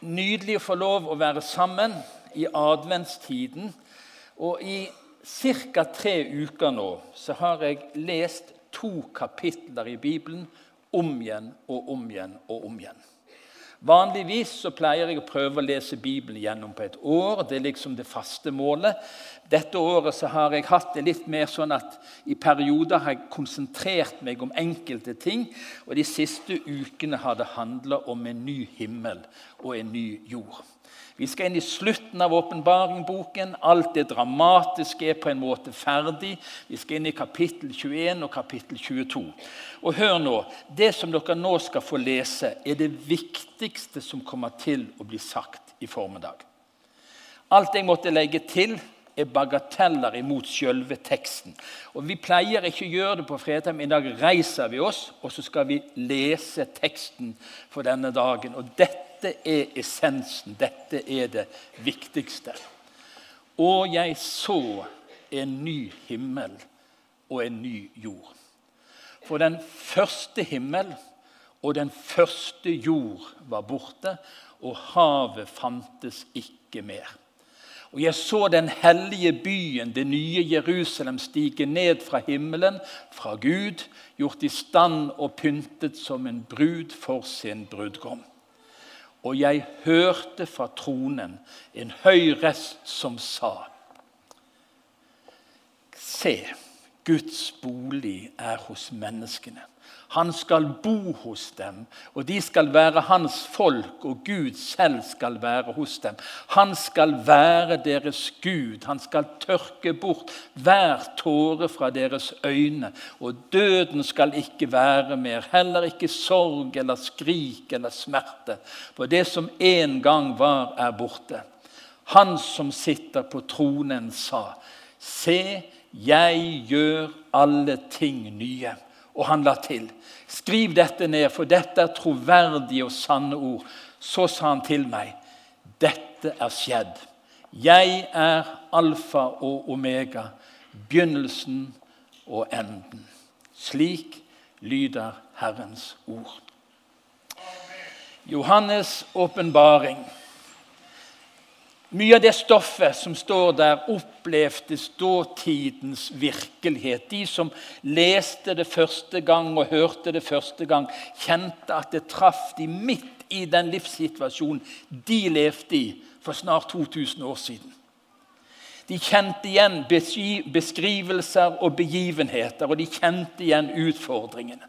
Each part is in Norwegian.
nydelig å få lov å være sammen i adventstiden. Og i ca. tre uker nå så har jeg lest to kapitler i Bibelen om igjen og om igjen og om igjen. Vanligvis så pleier jeg å prøve å lese Bibelen gjennom på et år. Det er liksom det faste målet. Dette året så har jeg hatt det litt mer sånn at i perioder har jeg konsentrert meg om enkelte ting. Og de siste ukene har det handla om en ny himmel og en ny jord. Vi skal inn i slutten av åpenbaringboken. Alt det dramatiske er på en måte ferdig. Vi skal inn i kapittel 21 og kapittel 22. Og hør nå, Det som dere nå skal få lese, er det viktigste som kommer til å bli sagt i formiddag. Alt jeg måtte legge til, er bagateller imot selve teksten. Og Vi pleier ikke å gjøre det på fredag, men i dag reiser vi oss, og så skal vi lese teksten for denne dagen. Og Dette er essensen. Dette er det viktigste. Og jeg så en ny himmel og en ny jord. For den første himmel og den første jord var borte, og havet fantes ikke mer. Og jeg så den hellige byen, det nye Jerusalem, stige ned fra himmelen, fra Gud, gjort i stand og pyntet som en brud for sin brudgom. Og jeg hørte fra tronen en høy rest som sa:" Se, Guds bolig er hos menneskene. Han skal bo hos dem, og de skal være hans folk, og Gud selv skal være hos dem. Han skal være deres Gud. Han skal tørke bort hver tåre fra deres øyne. Og døden skal ikke være mer, heller ikke sorg eller skrik eller smerte. For det som en gang var, er borte. Han som sitter på tronen, sa, Se, jeg gjør alle ting nye. Og han la til, skriv dette ned, for dette er troverdige og sanne ord. Så sa han til meg, dette er skjedd. Jeg er alfa og omega, begynnelsen og enden. Slik lyder Herrens ord. Johannes' åpenbaring mye av det stoffet som står der, opplevde ståtidens virkelighet. De som leste det første gang og hørte det første gang, kjente at det traff de midt i den livssituasjonen de levde i for snart 2000 år siden. De kjente igjen beskrivelser og begivenheter, og de kjente igjen utfordringene.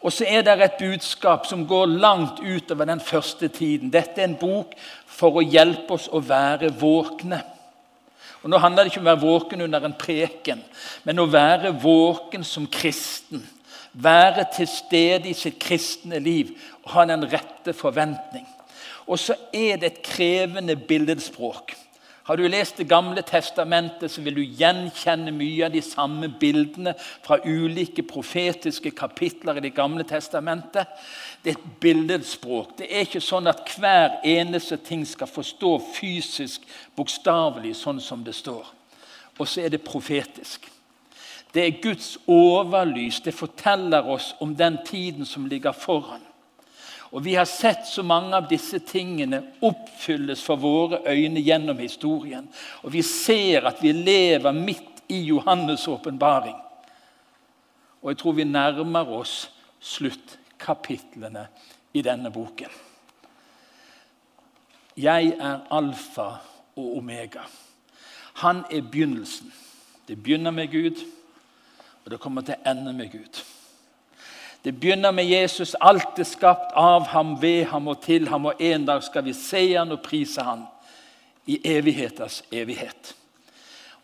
Og så er det et budskap som går langt utover den første tiden. Dette er en bok for å hjelpe oss å være våkne. Og Nå handler det ikke om å være våken under en preken, men å være våken som kristen. Være til stede i sitt kristne liv og ha den rette forventning. Og så er det et krevende billedspråk. Har du lest Det gamle testamentet, så vil du gjenkjenne mye av de samme bildene fra ulike profetiske kapitler i Det gamle testamentet. Det er et billedspråk. Det er ikke sånn at hver eneste ting skal forstå fysisk, bokstavelig, sånn som det står. Og så er det profetisk. Det er Guds overlys. Det forteller oss om den tiden som ligger foran. Og Vi har sett så mange av disse tingene oppfylles for våre øyne gjennom historien. Og vi ser at vi lever midt i Johannes' åpenbaring. Og jeg tror vi nærmer oss sluttkapitlene i denne boken. Jeg er alfa og omega. Han er begynnelsen. Det begynner med Gud, og det kommer til å ende med Gud. Det begynner med Jesus. Alt er skapt av ham, ved ham og til ham. Og en dag skal vi se ham og prise ham i evigheters evighet.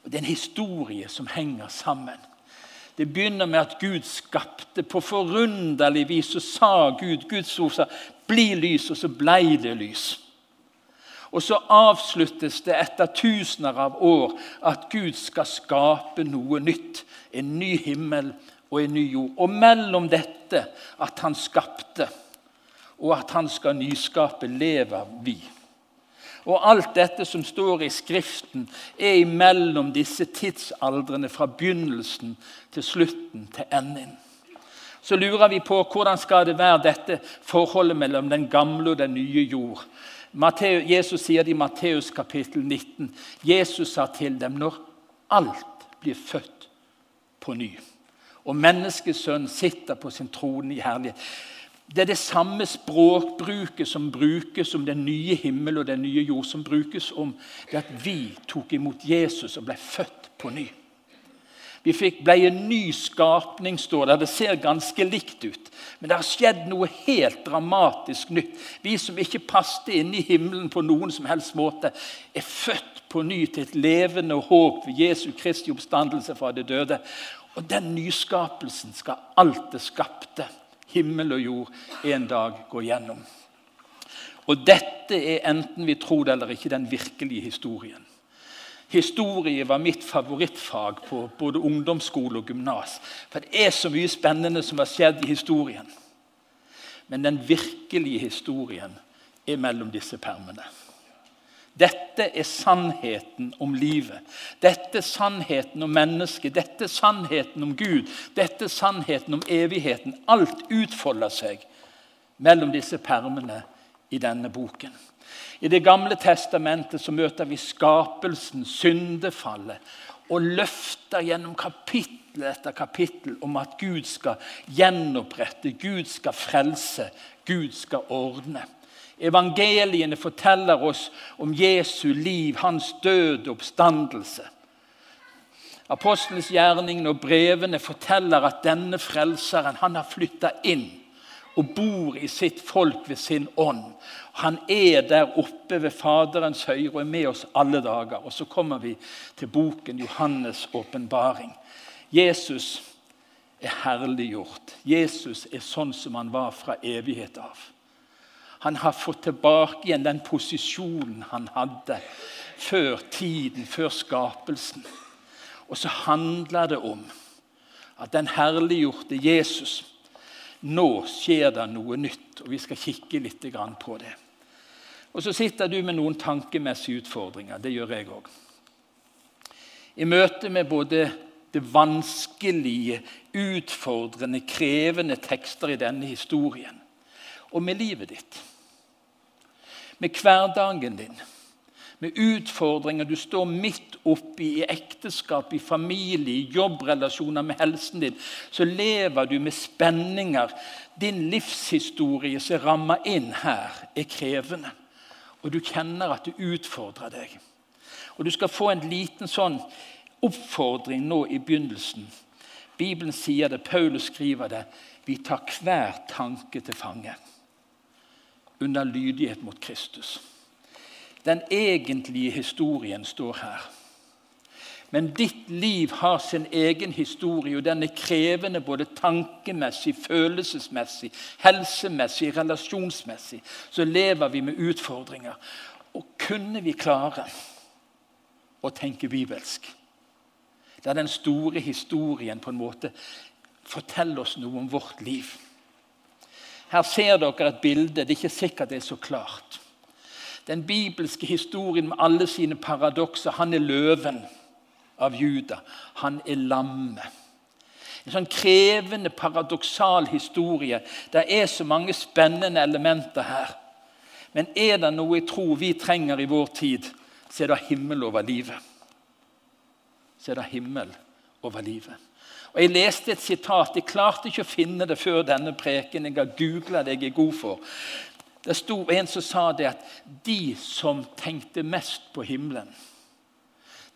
Og Det er en historie som henger sammen. Det begynner med at Gud skapte. På forunderlig vis så sa Gud Guds ord sa, 'bli lys', og så blei det lys. Og så avsluttes det etter tusener av år at Gud skal skape noe nytt. En ny himmel og en ny jord. Og mellom dette at han skapte, og at han skal nyskape, lever vi. Og alt dette som står i Skriften, er imellom disse tidsaldrene fra begynnelsen til slutten til enden. Så lurer vi på hvordan skal det være dette forholdet mellom den gamle og den nye jord. Jesus sier det i Matteus kapittel 19. Jesus sa til dem når alt blir født på ny, og menneskesønnen sitter på sin trone i herlighet Det er det samme språkbruket som brukes om den nye himmel og den nye jord, som brukes om det at vi tok imot Jesus og ble født på ny. Vi fikk, ble en ny skapning, står det. Det ser ganske likt ut. Men det har skjedd noe helt dramatisk nytt. Vi som ikke passet inn i himmelen på noen som helst måte, er født på ny til et levende håp ved Jesu Kristi oppstandelse fra det døde. Og den nyskapelsen skal alt det skapte, himmel og jord, en dag gå gjennom. Og dette er, enten vi tror det eller ikke, den virkelige historien. Historie var mitt favorittfag på både ungdomsskole og gymnas. For det er så mye spennende som har skjedd i historien. Men den virkelige historien er mellom disse permene. Dette er sannheten om livet. Dette er sannheten om mennesket. Dette er sannheten om Gud. Dette er sannheten om evigheten. Alt utfolder seg mellom disse permene i denne boken. I Det gamle testamentet så møter vi skapelsen, syndefallet, og løfter gjennom kapittel etter kapittel om at Gud skal gjenopprette, Gud skal frelse, Gud skal ordne. Evangeliene forteller oss om Jesu liv, hans død og oppstandelse. Apostelens gjerning og brevene forteller at denne frelseren han har flytta inn og bor i sitt folk ved sin ånd. Han er der oppe ved Faderens høyre og er med oss alle dager. Og så kommer vi til boken Johannes' åpenbaring. Jesus er herliggjort. Jesus er sånn som han var fra evighet av. Han har fått tilbake igjen den posisjonen han hadde før tiden, før skapelsen. Og så handler det om at den herliggjorte Jesus nå skjer det noe nytt, og vi skal kikke litt på det. Og Så sitter du med noen tankemessige utfordringer. Det gjør jeg òg. I møte med både det vanskelige, utfordrende, krevende tekster i denne historien, og med livet ditt, med hverdagen din med utfordringer du står midt oppi i ekteskap, i familie, i jobbrelasjoner med helsen din, så lever du med spenninger. Din livshistorie som rammer inn her, er krevende. Og du kjenner at du utfordrer deg. Og Du skal få en liten sånn oppfordring nå i begynnelsen. Bibelen sier det, Paulus skriver det. Vi tar hver tanke til fange under lydighet mot Kristus. Den egentlige historien står her. Men ditt liv har sin egen historie, og den er krevende både tankemessig, følelsesmessig, helsemessig, relasjonsmessig. Så lever vi med utfordringer. Og kunne vi klare å tenke bibelsk, der den store historien på en måte forteller oss noe om vårt liv Her ser dere et bilde. Det er ikke sikkert det er så klart. Den bibelske historien med alle sine paradokser. Han er løven av Juda. Han er lammet. En sånn krevende, paradoksal historie. Det er så mange spennende elementer her. Men er det noe jeg tror vi trenger i vår tid, så er det himmel over livet. Så er det himmel over livet. Og Jeg leste et sitat. Jeg klarte ikke å finne det før denne preken. Jeg har googla det jeg er god for. Det sto en som sa det at de som tenkte mest på himmelen,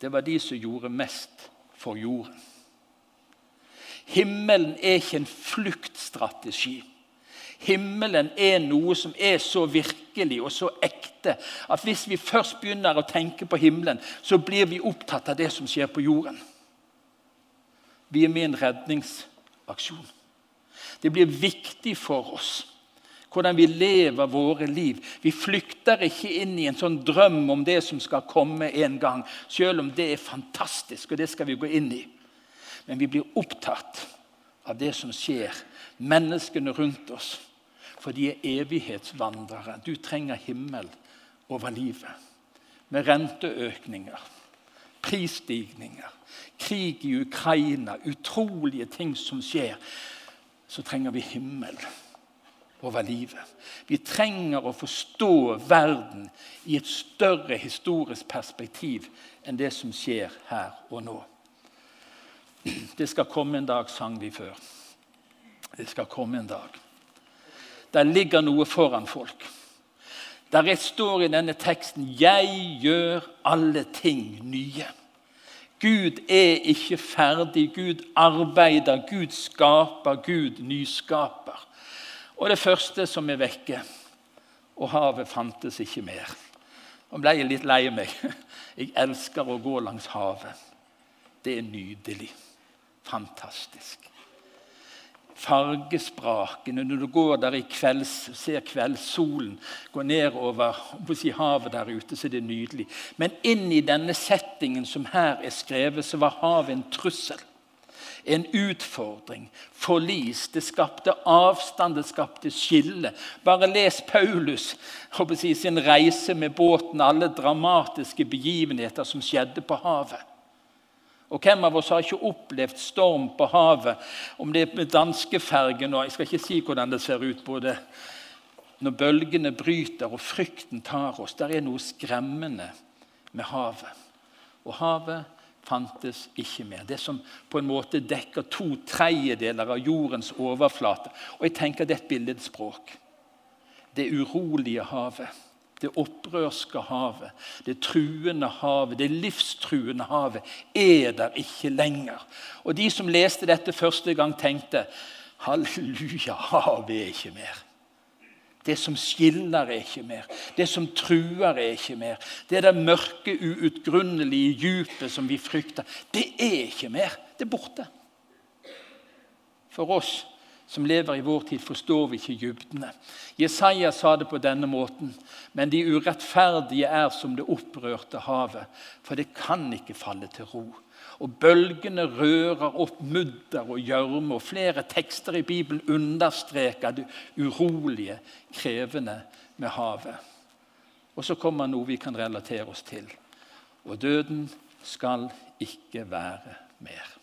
det var de som gjorde mest for jorden. Himmelen er ikke en fluktstrategi. Himmelen er noe som er så virkelig og så ekte at hvis vi først begynner å tenke på himmelen, så blir vi opptatt av det som skjer på jorden. Vi er med i en redningsaksjon. Det blir viktig for oss hvordan vi lever våre liv. Vi flykter ikke inn i en sånn drøm om det som skal komme en gang, selv om det er fantastisk, og det skal vi gå inn i. Men vi blir opptatt av det som skjer, menneskene rundt oss. For de er evighetsvandrere. Du trenger himmel over livet. Med renteøkninger, prisstigninger, krig i Ukraina, utrolige ting som skjer. Så trenger vi himmel over livet. Vi trenger å forstå verden i et større historisk perspektiv enn det som skjer her og nå. Det skal komme en dag, sang vi før. Det skal komme en dag. Der ligger noe foran folk. Der står i denne teksten 'Jeg gjør alle ting nye'. Gud er ikke ferdig. Gud arbeider, Gud skaper, Gud nyskaper. Og det første som er vekke Og havet fantes ikke mer. Nå ble jeg litt lei meg. Jeg elsker å gå langs havet. Det er nydelig. Fantastisk fargesprakene når du går der i kvelds, ser kveldssolen gå nedover si, havet der ute, så er det nydelig. Men inn i denne settingen som her er skrevet, så var havet en trussel. En utfordring, forlis. Det skapte avstand, det skapte skille. Bare les Paulus si, sin reise med båten, alle dramatiske begivenheter som skjedde på havet. Og hvem av oss har ikke opplevd storm på havet? Om det er med danskefergen og Jeg skal ikke si hvordan det ser ut både når bølgene bryter og frykten tar oss. Der er noe skremmende med havet. Og havet fantes ikke mer. Det som på en måte dekker to tredjedeler av jordens overflate. Og jeg tenker det er et billedspråk. Det urolige havet det opprørske havet, det truende havet, det livstruende havet, er der ikke lenger. Og De som leste dette første gang, tenkte halleluja, havet er ikke mer. Det som skiller, er ikke mer. Det som truer, er ikke mer. Det er det mørke, uutgrunnelige dypet som vi frykter, det er ikke mer. Det er borte. For oss som lever i vår tid, forstår vi ikke dybdene. Jesaja sa det på denne måten. Men de urettferdige er som det opprørte havet, for det kan ikke falle til ro. Og bølgene rører opp mudder og gjørme, og flere tekster i Bibelen understreker det urolige, krevende med havet. Og så kommer noe vi kan relatere oss til. Og døden skal ikke være mer.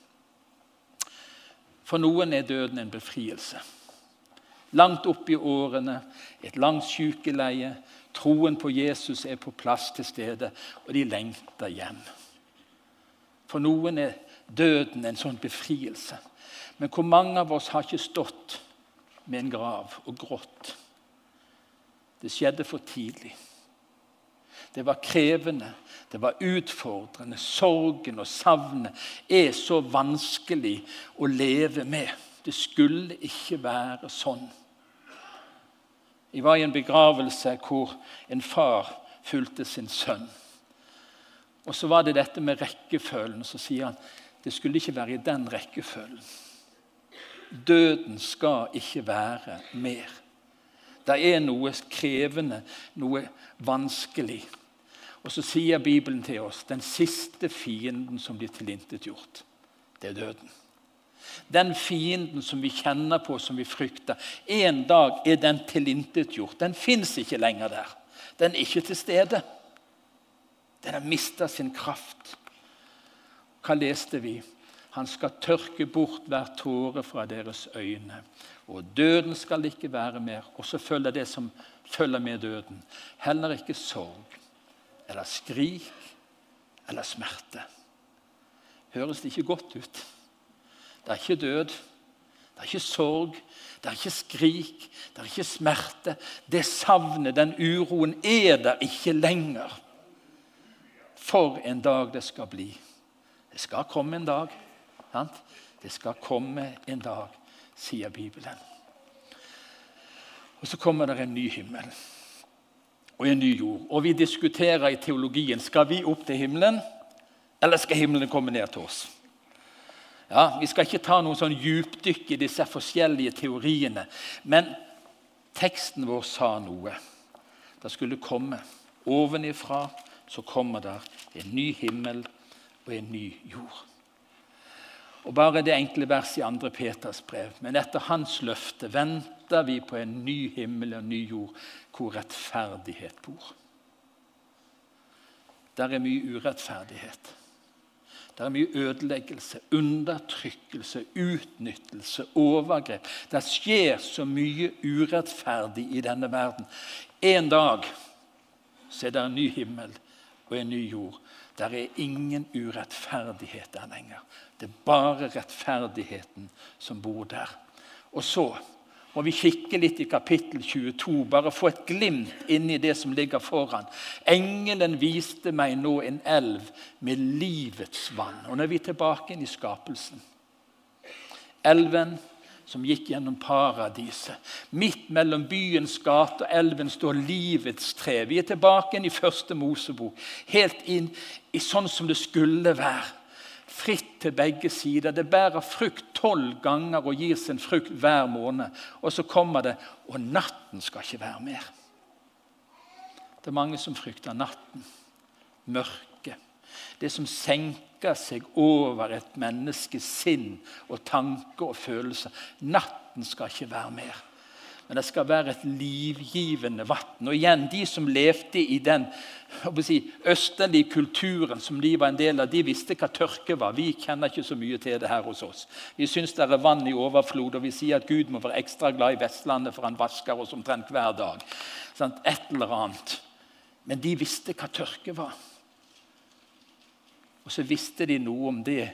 For noen er døden en befrielse. Langt opp i årene, et langt sykeleie. Troen på Jesus er på plass til stede, og de lengter hjem. For noen er døden en sånn befrielse. Men hvor mange av oss har ikke stått med en grav og grått? Det skjedde for tidlig. Det var krevende, det var utfordrende. Sorgen og savnet er så vanskelig å leve med. Det skulle ikke være sånn. Jeg var i en begravelse hvor en far fulgte sin sønn. Og Så var det dette med rekkefølgen. Så sier han det skulle ikke være i den rekkefølgen. Døden skal ikke være mer. Det er noe krevende, noe vanskelig. Og så sier Bibelen til oss den siste fienden som blir tilintetgjort, det er døden. Den fienden som vi kjenner på, som vi frykter, en dag er den tilintetgjort. Den fins ikke lenger der. Den er ikke til stede. Den har mista sin kraft. Hva leste vi? Han skal tørke bort hver tåre fra deres øyne. Og døden skal ikke være mer. Og så følger det som følger med døden. Heller ikke sorg eller skrik eller smerte. Høres det ikke godt ut? Det er ikke død, det er ikke sorg, det er ikke skrik, det er ikke smerte. Det savnet, den uroen, er der ikke lenger. For en dag det skal bli. Det skal komme en dag. Sant? Det skal komme en dag, sier Bibelen. Og så kommer det en ny himmel og en ny jord. Og vi diskuterer i teologien skal vi opp til himmelen, eller skal himmelen komme ned til oss. Ja, Vi skal ikke ta noen sånn djupdykk i disse forskjellige teoriene. Men teksten vår sa noe. Det skulle komme. Ovenifra så kommer der en ny himmel og en ny jord. Og Bare det enkle verset i 2. Peters brev. Men etter hans løfte venter vi på en ny himmel og en ny jord hvor rettferdighet bor. Der er mye urettferdighet. Der er mye ødeleggelse, undertrykkelse, utnyttelse, overgrep. Det skjer så mye urettferdig i denne verden. En dag så er det en ny himmel og en ny jord. Der er ingen urettferdighet der lenger. Det er bare rettferdigheten som bor der. Og så må vi kikke litt i kapittel 22, bare få et glimt inn i det som ligger foran. Engelen viste meg nå en elv med livets vann. Og nå er vi tilbake inn i skapelsen. Elven som gikk gjennom paradiset. Midt mellom byens gate og elven står livets tre. Vi er tilbake inn i første Mosebok, helt inn i sånn som det skulle være fritt til begge sider. Det bærer frukt tolv ganger og gir sin frukt hver måned. Og så kommer det og natten skal ikke være mer. Det er mange som frykter natten. Mørket. Det som senker seg over et menneskes sinn og tanke og følelser. Natten skal ikke være mer men det skal være et livgivende vann. Og igjen, De som levde i den si, østlige kulturen som de var en del av, de visste hva tørke var. Vi kjenner ikke så mye til det her hos oss. Vi syns det er vann i overflod, og vi sier at Gud må være ekstra glad i Vestlandet, for han vasker oss omtrent hver dag. Et eller annet. Men de visste hva tørke var. Og så visste de noe om det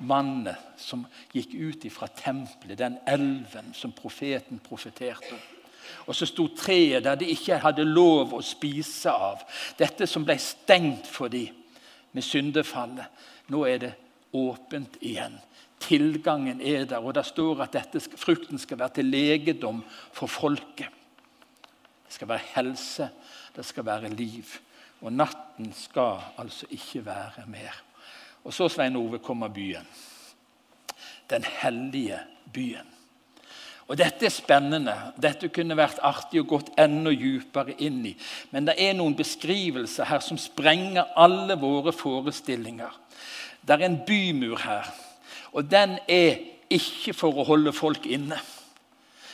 mannet som gikk ut fra tempelet, den elven som profeten profeterte om. Og så sto treet der de ikke hadde lov å spise av. Dette som ble stengt for dem med syndefallet. Nå er det åpent igjen. Tilgangen er der, og det står at dette, frukten skal være til legedom for folket. Det skal være helse, det skal være liv. Og natten skal altså ikke være mer. Og så, Svein Ove, kommer byen. Den hellige byen. Og Dette er spennende. Dette kunne vært artig og gått enda dypere inn i. Men det er noen beskrivelser her som sprenger alle våre forestillinger. Det er en bymur her, og den er ikke for å holde folk inne.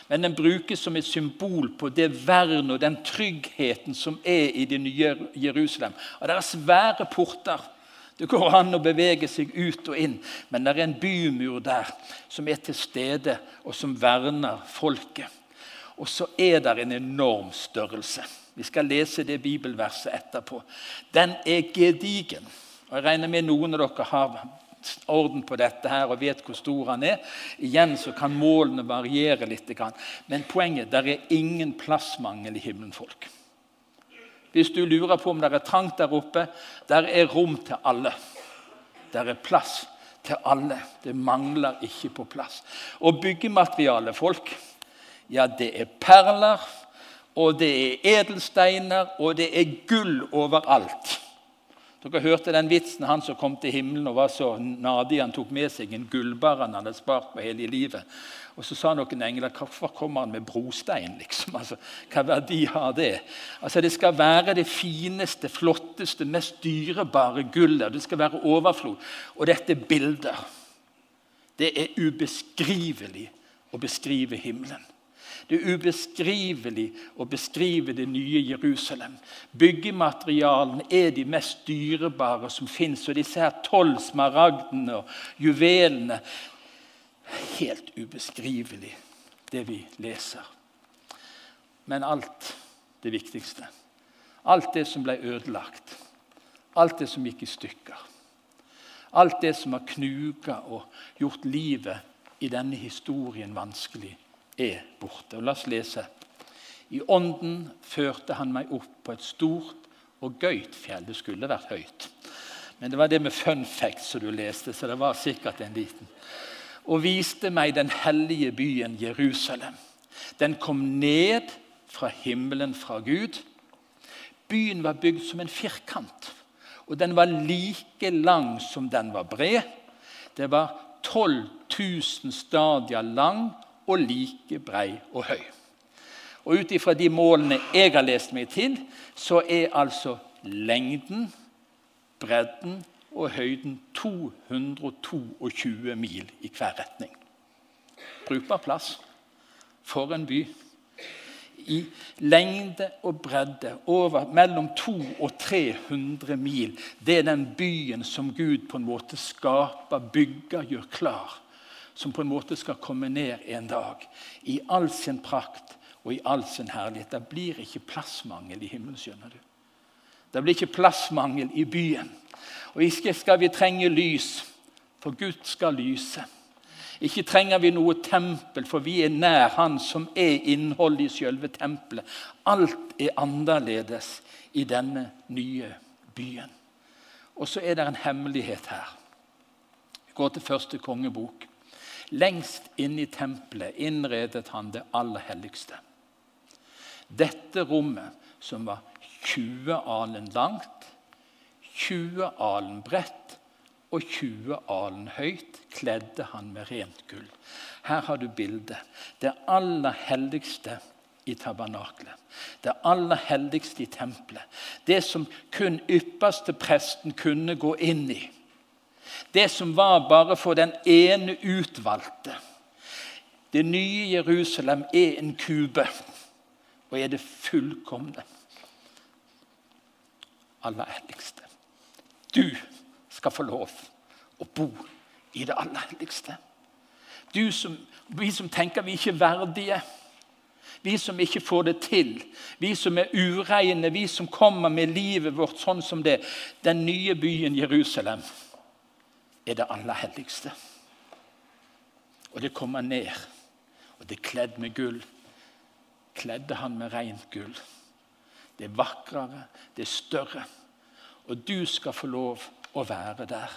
Men den brukes som et symbol på det vern og den tryggheten som er i det nye Jerusalem. Og Det er svære porter. Det går an å bevege seg ut og inn, men det er en bymur der som er til stede, og som verner folket. Og så er det en enorm størrelse. Vi skal lese det bibelverset etterpå. Den er gedigen. Og Jeg regner med noen av dere har orden på dette her og vet hvor stor han er. Igjen så kan målene variere litt. Men poenget er det er ingen plassmangel i himmelen, folk. Hvis du lurer på om det er trangt der oppe, der er rom til alle. Der er plass til alle. Det mangler ikke på plass. Og byggematerialet, folk, ja, det er perler, og det er edelsteiner, og det er gull overalt. Dere hørte den vitsen han som kom til himmelen og var så nadig han tok med seg en gullbar han hadde spart på hele livet. Og Så sa noen engler hvorfor kommer han med brostein? liksom? Altså, hva verdi har det? Altså, Det skal være det fineste, flotteste, mest dyrebare gullet. Det skal være overflod. Og dette bildet. Det er ubeskrivelig å beskrive himmelen. Det er ubeskrivelig å beskrive det nye Jerusalem. Byggematerialene er de mest dyrebare som fins. Og disse her tolv smaragdene og juvelene Helt ubeskrivelig, det vi leser. Men alt det viktigste, alt det som ble ødelagt, alt det som gikk i stykker, alt det som har knuga og gjort livet i denne historien vanskelig, er borte. Og La oss lese. I ånden førte han meg opp på et stort og gøyt fjell. Det skulle vært høyt. Men det var det med fun facts som du leste, så det var sikkert en liten. Og viste meg den hellige byen Jerusalem. Den kom ned fra himmelen fra Gud. Byen var bygd som en firkant, og den var like lang som den var bred. Det var 12 000 stadier lang og like brei og høy. Og Ut ifra de målene jeg har lest meg til, så er altså lengden, bredden og høyden 222 mil i hver retning. Brukbar plass for en by. i lengde og bredde, over mellom 200 og 300 mil. Det er den byen som Gud på en måte skaper, bygger, gjør klar. Som på en måte skal komme ned en dag i all sin prakt og i all sin herlighet. Det blir ikke plassmangel i himmelen, skjønner du. Det blir ikke plassmangel i byen. Og ikke skal vi trenge lys, for Gud skal lyse. Ikke trenger vi noe tempel, for vi er nær Han som er innholdet i selve tempelet. Alt er annerledes i denne nye byen. Og så er det en hemmelighet her. Vi går til første kongebok. Lengst inn i tempelet innredet han det aller helligste. Dette rommet, som var 20 alen langt, 20 alen bredt og 20 alen høyt, kledde han med rent gull. Her har du bildet. Det aller helligste i tabernaklet. Det aller helligste i tempelet. Det som kun ypperste presten kunne gå inn i. Det som var bare for den ene utvalgte. Det nye Jerusalem er en kube og er det fullkomne. Aller helligste. Du skal få lov å bo i det aller helligste. Som, vi som tenker vi ikke er verdige, vi som ikke får det til, vi som er ureine, vi som kommer med livet vårt sånn som det. Den nye byen Jerusalem er det aller helligste. Og det kommer ned, og det er kledd med gull. Kledde han med rent gull. Det er vakrere, det er større. Og du skal få lov å være der.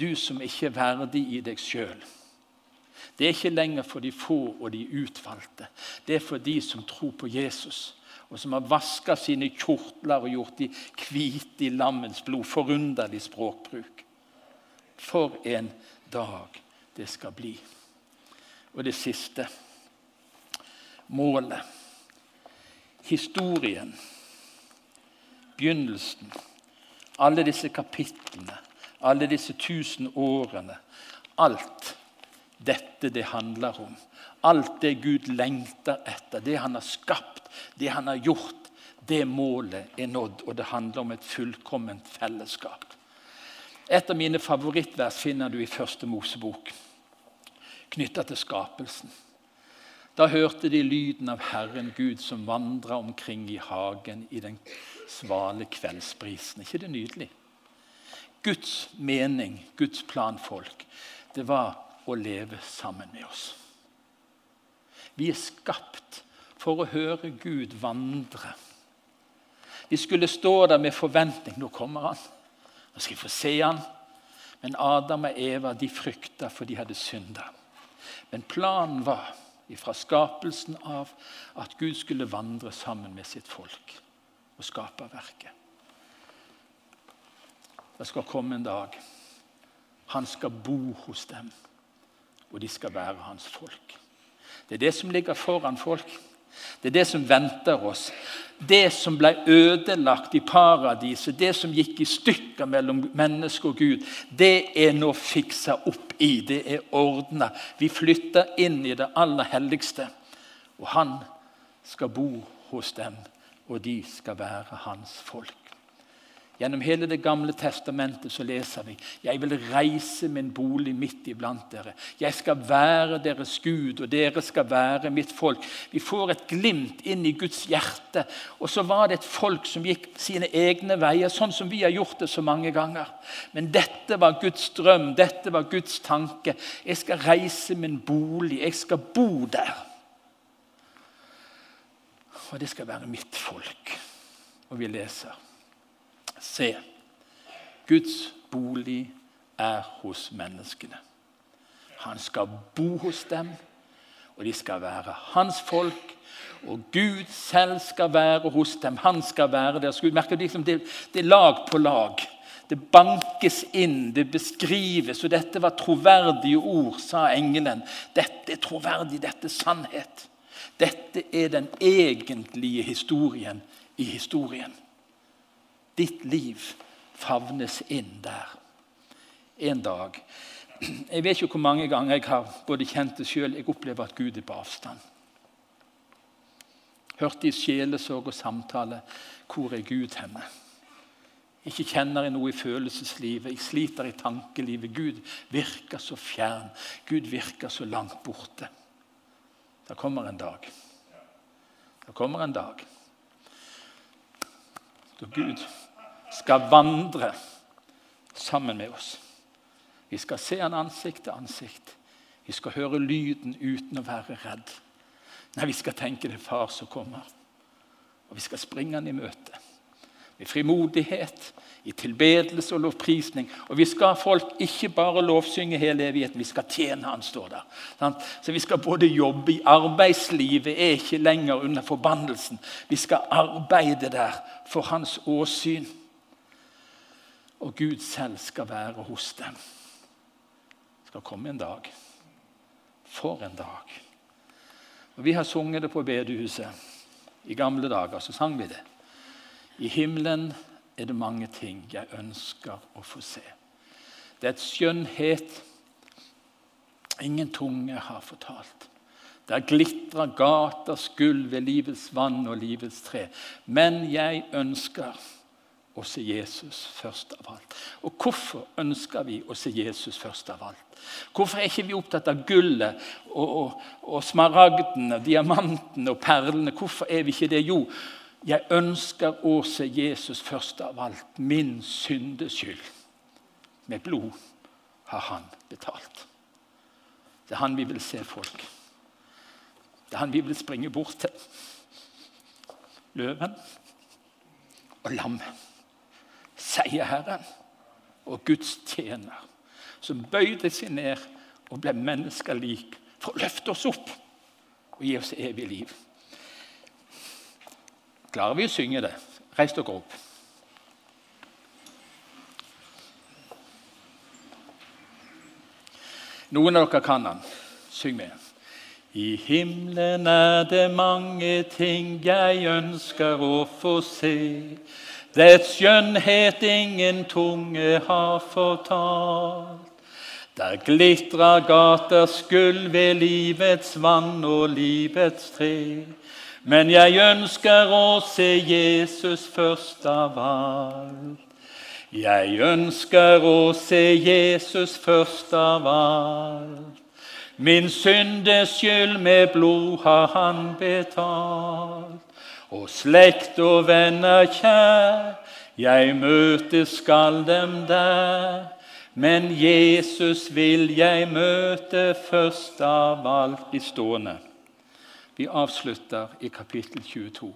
Du som ikke er verdig i deg sjøl. Det er ikke lenger for de få og de utvalgte. Det er for de som tror på Jesus, og som har vaska sine kjortler og gjort de hvite i lammens blod. Forunderlig språkbruk. For en dag det skal bli. Og det siste målet. Historien. Begynnelsen. Alle disse kapitlene alle disse tusen årene. Alt dette det handler om. Alt det Gud lengter etter, det han har skapt, det han har gjort, det målet er nådd, og det handler om et fullkomment fellesskap. Et av mine favorittvers finner du i Første Mosebok, knytta til skapelsen. Da hørte de lyden av Herren Gud som vandra omkring i hagen i den svale kveldsbrisen. ikke det nydelig? Guds mening, Guds plan, folk, det var å leve sammen med oss. Vi er skapt for å høre Gud vandre. Vi skulle stå der med forventning. Nå kommer han. Nå skal vi få se han. Men Adam og Eva de frykta, for de hadde synda. Men planen var fra skapelsen av at Gud skulle vandre sammen med sitt folk og skape verket. Det skal komme en dag. Han skal bo hos dem, og de skal være hans folk. Det er det som ligger foran folk. Det er det som venter oss. Det som ble ødelagt i paradiset, det som gikk i stykker mellom menneske og Gud, det er nå fiksa opp i. Det er ordna. Vi flytter inn i det aller helligste. Og han skal bo hos dem, og de skal være hans folk. Gjennom hele Det gamle testamentet så leser vi jeg vil reise min bolig midt iblant dere. Jeg skal være deres Gud, og dere skal være mitt folk. Vi får et glimt inn i Guds hjerte. Og så var det et folk som gikk sine egne veier, sånn som vi har gjort det så mange ganger. Men dette var Guds drøm, dette var Guds tanke. Jeg skal reise min bolig, jeg skal bo der. Og det skal være mitt folk. Og vi leser Se, Guds bolig er hos menneskene. Han skal bo hos dem, og de skal være hans folk. Og Gud selv skal være hos dem. Han skal være deres Gud. Merker du liksom, det, det er lag på lag. Det bankes inn, det beskrives. Og dette var troverdige ord, sa engelen. Dette er troverdig, dette er sannhet. Dette er den egentlige historien i historien. Ditt liv favnes inn der. En dag Jeg vet ikke hvor mange ganger jeg har både kjent det sjøl Jeg opplever at Gud er på avstand. Hørte i sjelesorg og samtale hvor er Gud henne? Ikke kjenner jeg noe i følelseslivet. Jeg sliter i tankelivet. Gud virker så fjern. Gud virker så langt borte. Det kommer en dag. Det kommer en dag da Gud skal vandre sammen med oss. Vi skal se han ansikt til ansikt. Vi skal høre lyden uten å være redd. Nei, vi skal tenke det er far som kommer. Og vi skal springe han i møte. Med frimodighet, i tilbedelse og lovprisning. Og vi skal folk ikke bare lovsynge hele evigheten, vi skal tjene Han, står der. Så vi skal både jobbe i arbeidslivet, er ikke lenger under forbannelsen. Vi skal arbeide der for Hans åsyn. Og Gud selv skal være hos dem. Det skal komme en dag. For en dag. Og Vi har sunget det på bedehuset. I gamle dager så sang vi det. I himmelen er det mange ting jeg ønsker å få se. Det er et skjønnhet ingen tunge har fortalt. Der glitrer gaters gulv ved livets vann og livets tre. Men jeg ønsker å se Jesus først av alt. Og hvorfor ønsker vi å se Jesus først av alt? Hvorfor er ikke vi opptatt av gullet og, og, og smaragdene, diamantene og perlene? Hvorfor er vi ikke det? Jo, jeg ønsker å se Jesus først av alt. Min syndeskyld. Med blod har han betalt. Det er han vi vil se folk. Det er han vi vil springe bort til. Løven og lammet. Seierherren og Guds tjener, som bøyde seg ned og ble menneskelik for å løfte oss opp og gi oss evig liv. Klarer vi å synge det? Reis dere opp. Noen av dere kan den. Syng med. I himmelen er det mange ting jeg ønsker å få se. Dets skjønnhet ingen tunge har fortalt. Der glitrer gaters gull ved livets vann og livets tre. Men jeg ønsker å se Jesus først av alt. Jeg ønsker å se Jesus først av alt. Min syndes skyld med blod har han betalt. Og slekt og venner kjær, jeg møte skal dem der. Men Jesus vil jeg møte først av alt. i stående. Vi avslutter i kapittel 22.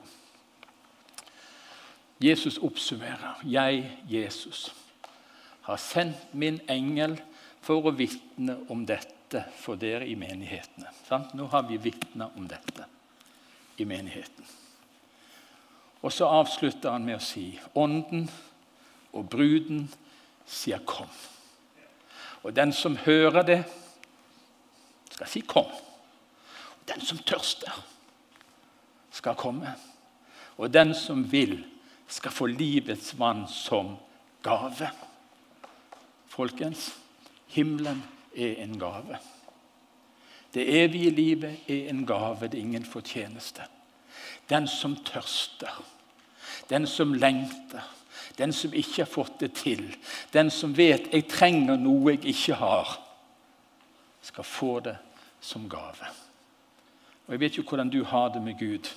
Jesus oppsummerer. Jeg, Jesus, har sendt min engel for å vitne om dette for dere i menighetene. Sant? Nå har vi vitna om dette i menigheten. Og så avslutter han med å si Ånden og bruden sier 'kom'. Og den som hører det, skal si 'kom'. Og den som tørster, skal komme. Og den som vil, skal få livets vann som gave. Folkens, himmelen er en gave. Det evige livet er en gave, det er ingen fortjeneste. Den som tørster, den som lengter, den som ikke har fått det til, den som vet 'jeg trenger noe jeg ikke har', skal få det som gave. Og Jeg vet jo hvordan du har det med Gud.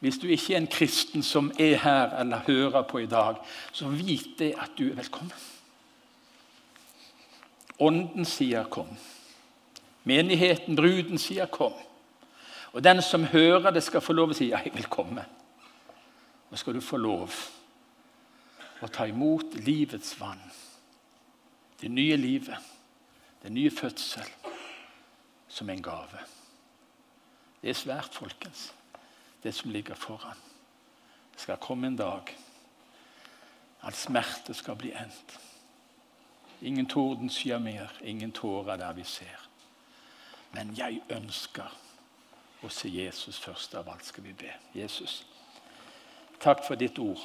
Hvis du ikke er en kristen som er her eller hører på i dag, så vit det at du er velkommen. Ånden sier 'kom'. Menigheten, bruden, sier 'kom'. Og den som hører det, skal få lov å si 'ja, jeg vil komme'. Og skal du få lov å ta imot livets vann. Det nye livet, den nye fødsel, som en gave. Det er svært, folkens, det som ligger foran. Det skal komme en dag. at smerte skal bli endt. Ingen tordenskyer mer, ingen tårer der vi ser. Men jeg ønsker å se Jesus først av alt, skal vi be. Jesus, takk for ditt ord.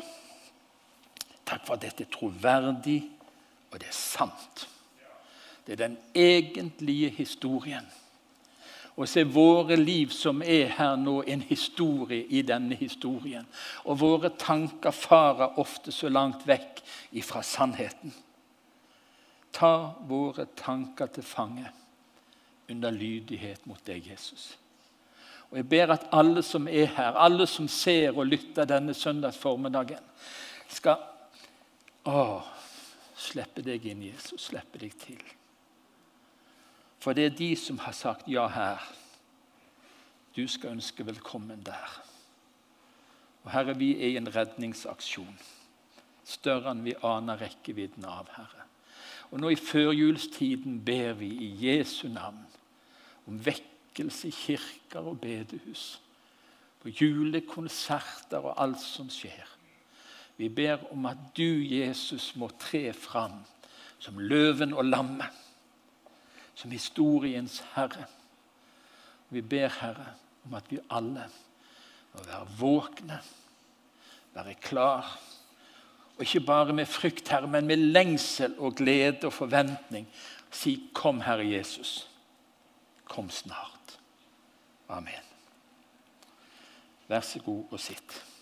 Takk for at dette er troverdig, og det er sant. Det er den egentlige historien Og så er våre liv som er her nå, en historie i denne historien. Og våre tanker farer ofte så langt vekk ifra sannheten. Ta våre tanker til fange under lydighet mot deg, Jesus. Og Jeg ber at alle som er her, alle som ser og lytter denne søndags formiddagen, skal å, slippe deg inn, Jesus. Slippe deg til. For det er de som har sagt ja her. Du skal ønske velkommen der. Og Herre, vi er i en redningsaksjon. Større enn vi aner rekkevidden av, Herre. Og nå i førjulstiden ber vi i Jesu navn om vekkelse i kirker og bedehus. På julekonserter og alt som skjer. Vi ber om at du, Jesus, må tre fram som løven og lammet som historiens herre. Vi ber, Herre, om at vi alle må være våkne, være klar. Og ikke bare med frykt, Herre, men med lengsel og glede og forventning. Si, 'Kom, Herre Jesus. Kom snart.' Amen. Vær så god og sitt.